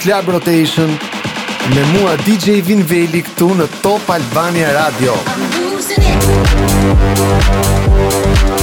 Club Rotation me mua DJ Vinveli këtu në Top Albania Radio. I'm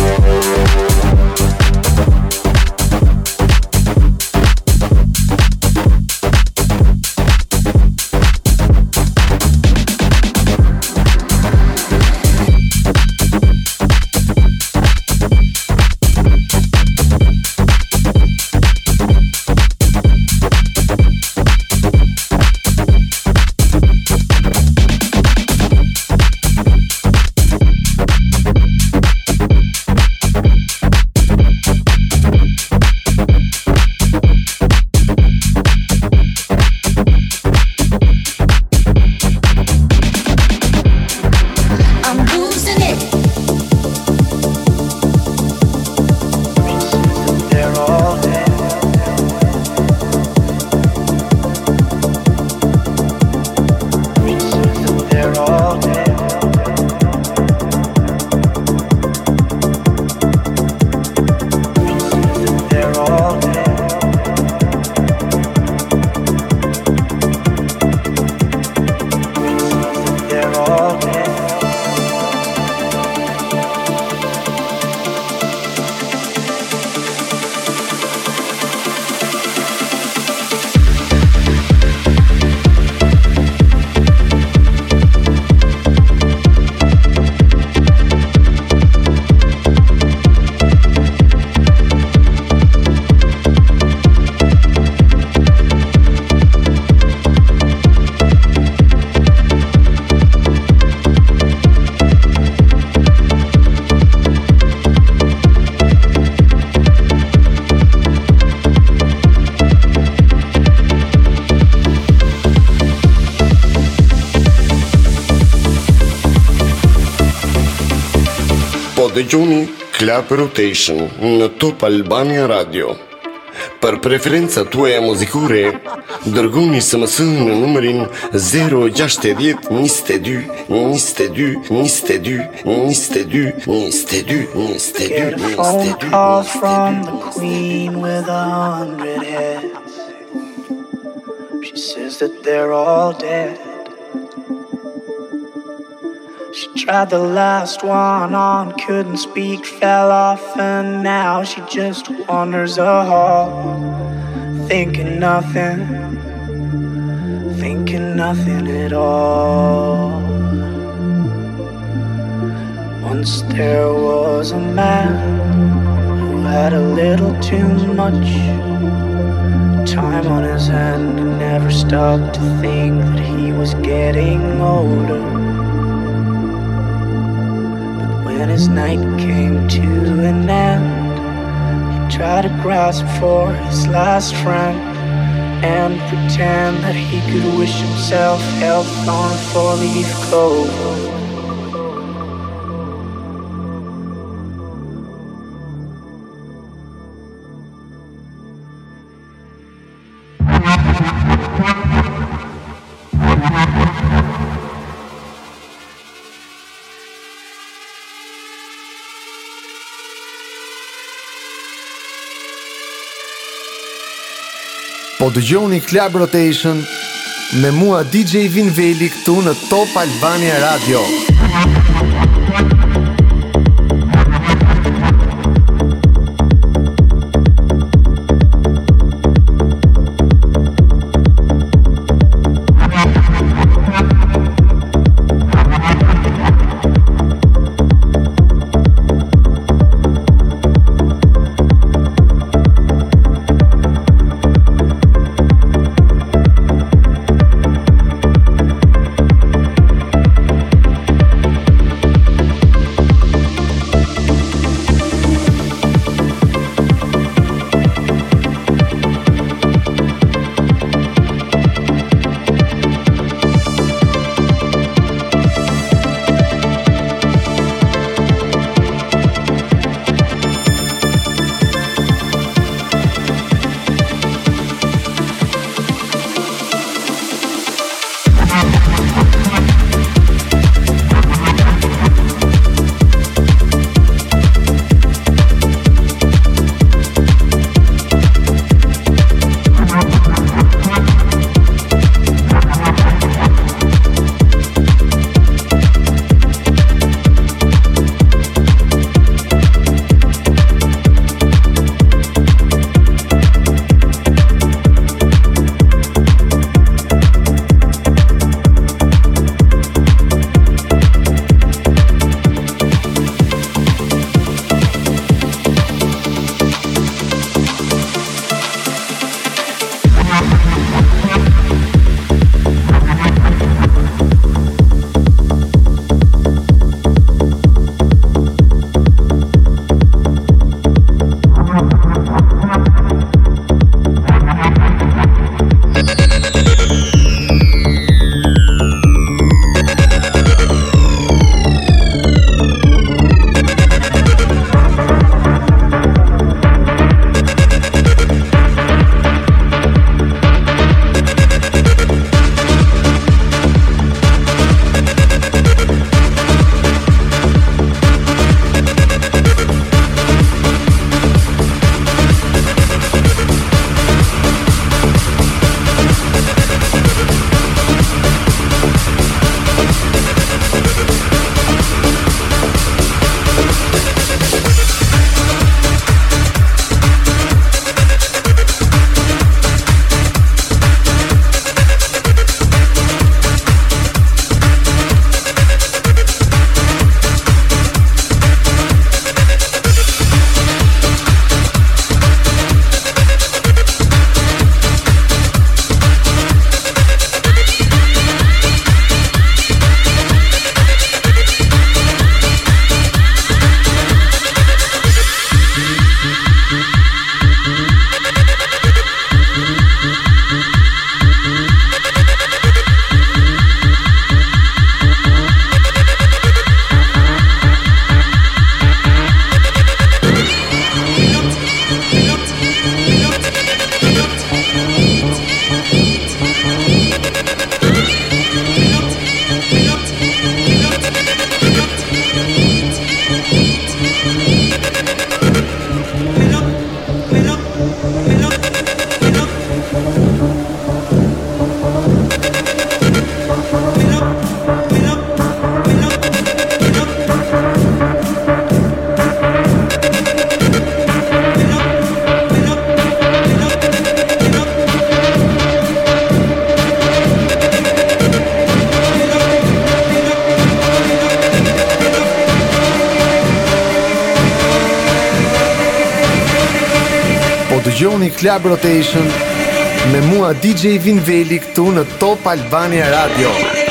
Po dëgjoni Club Rotation në Top Albania Radio. Për preferencat tuaja muzikore, dërgoni SMS në numërin 060 22 22 22 22 22 22 Get a phone call from the queen with a hundred heads. She says that they're all dead. She tried the last one on, couldn't speak, fell off, and now she just wanders a hall, thinking nothing, thinking nothing at all. Once there was a man who had a little too much time on his hand and never stopped to think that he was getting older. When his night came to an end, he tried to grasp for his last friend and pretend that he could wish himself health on a four-leaf clover. Dëgjoni Club Rotation me mua DJ Vinveli këtu në Top Albania Radio. Dëgjoni Club Rotation me mua DJ Vinveli këtu në Top Albania Radio.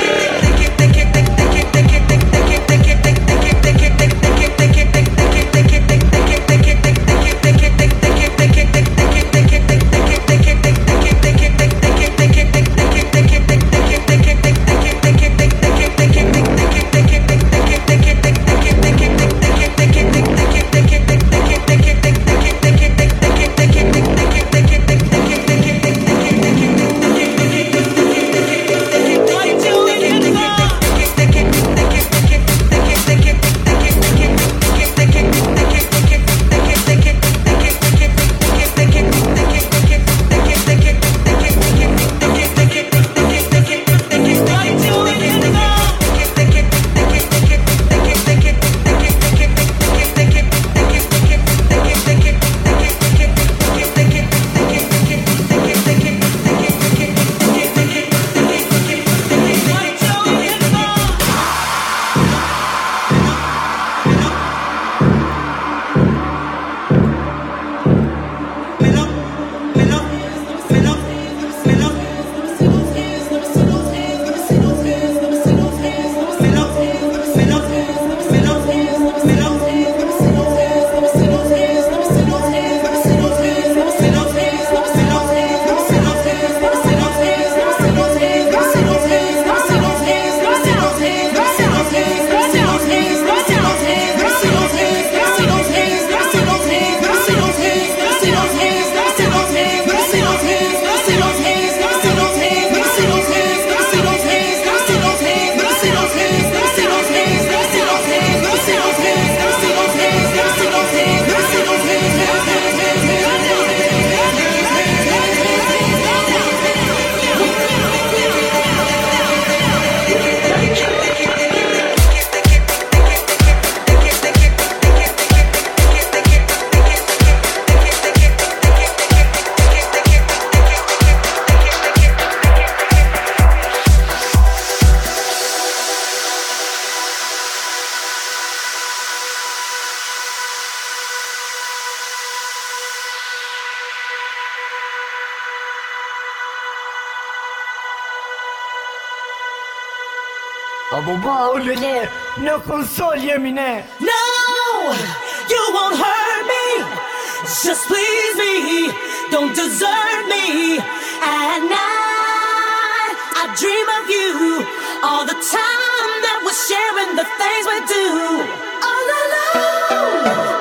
Konsol jemi ne No, you won't hurt me. Just please me. Don't desert me. At night, I dream of you. All the time that we're sharing the things we do. All alone.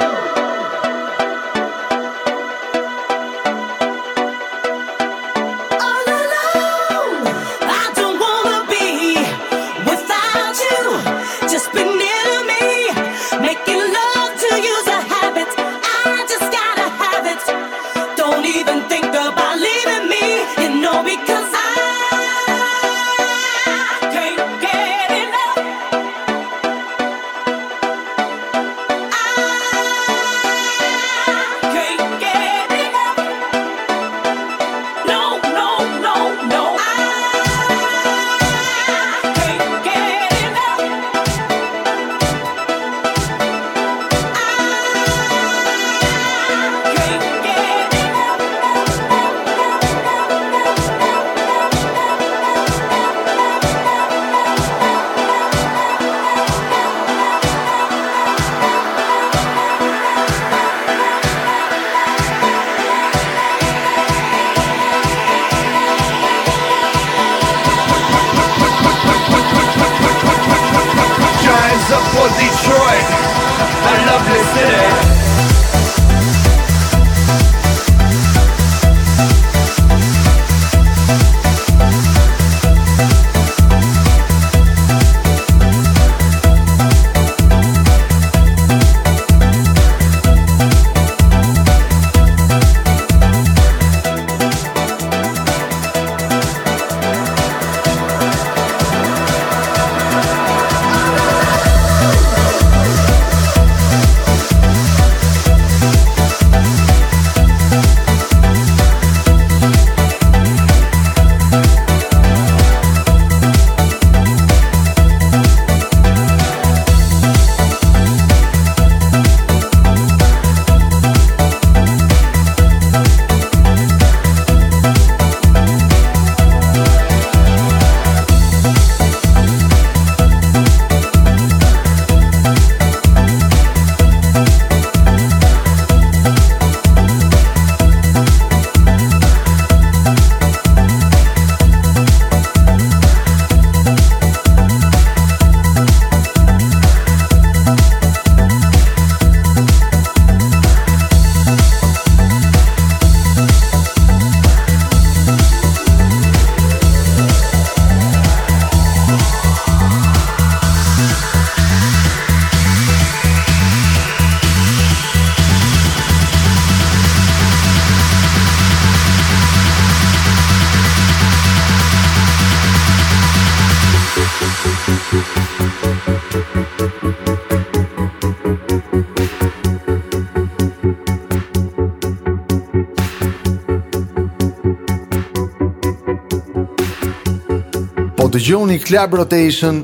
dëgjoni Club Rotation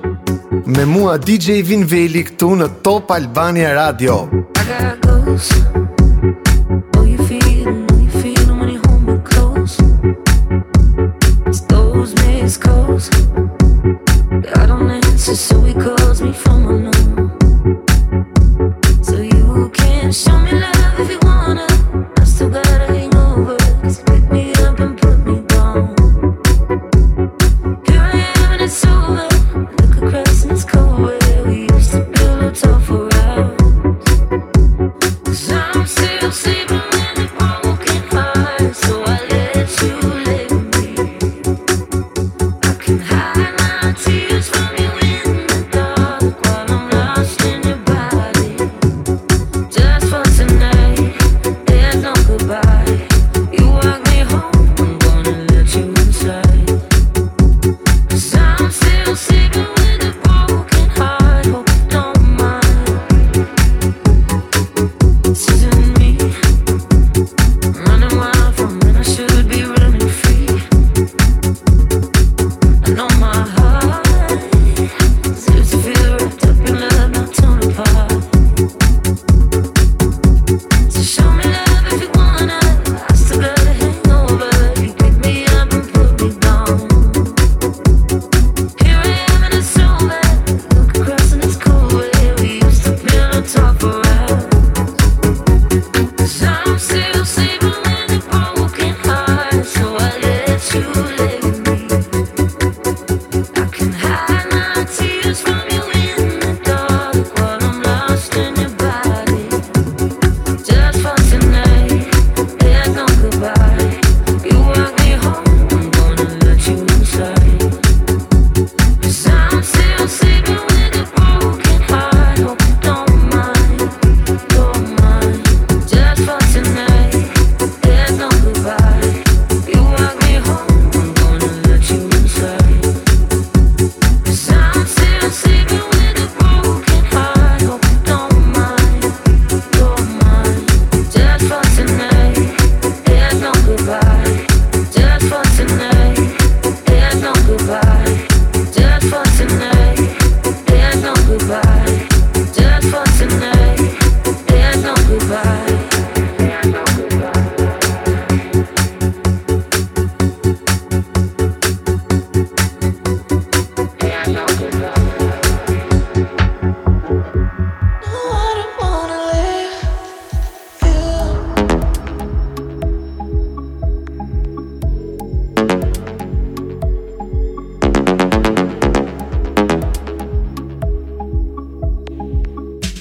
me mua DJ Vinveli këtu në Top Albania Radio. Okay. tough around.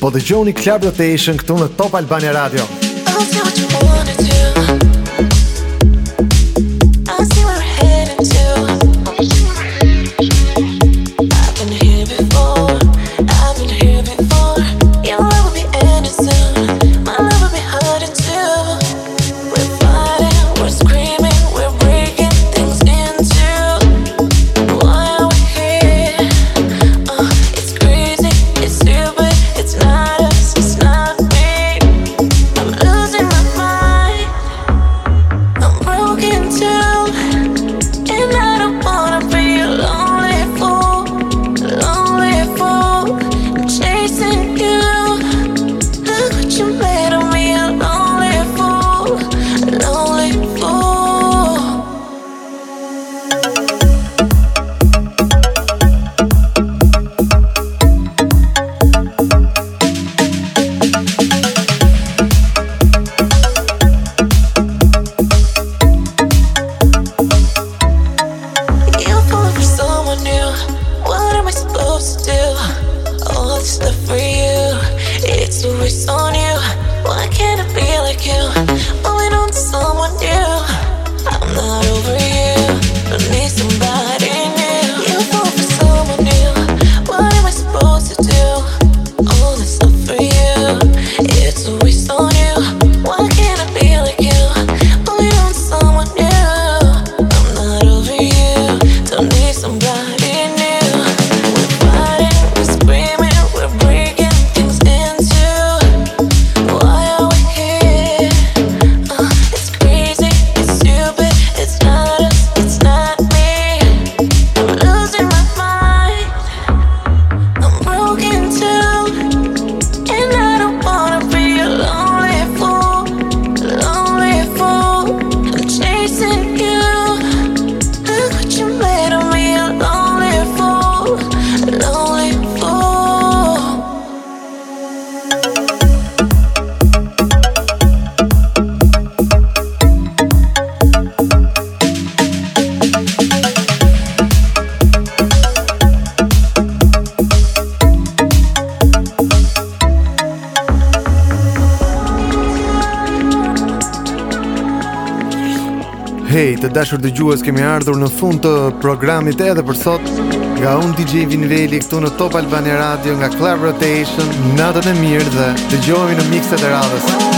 Po dëgjoni Club Rotation këtu në Top Albania Radio. I'll tell you what you Somebody. Të dashur dëgjues, kemi ardhur në fund të programit edhe për sot. Nga unë DJ Vinveli këtu në Top Albania Radio nga Club Rotation. Natën e mirë dhe dëgjohemi në mikset e radhës.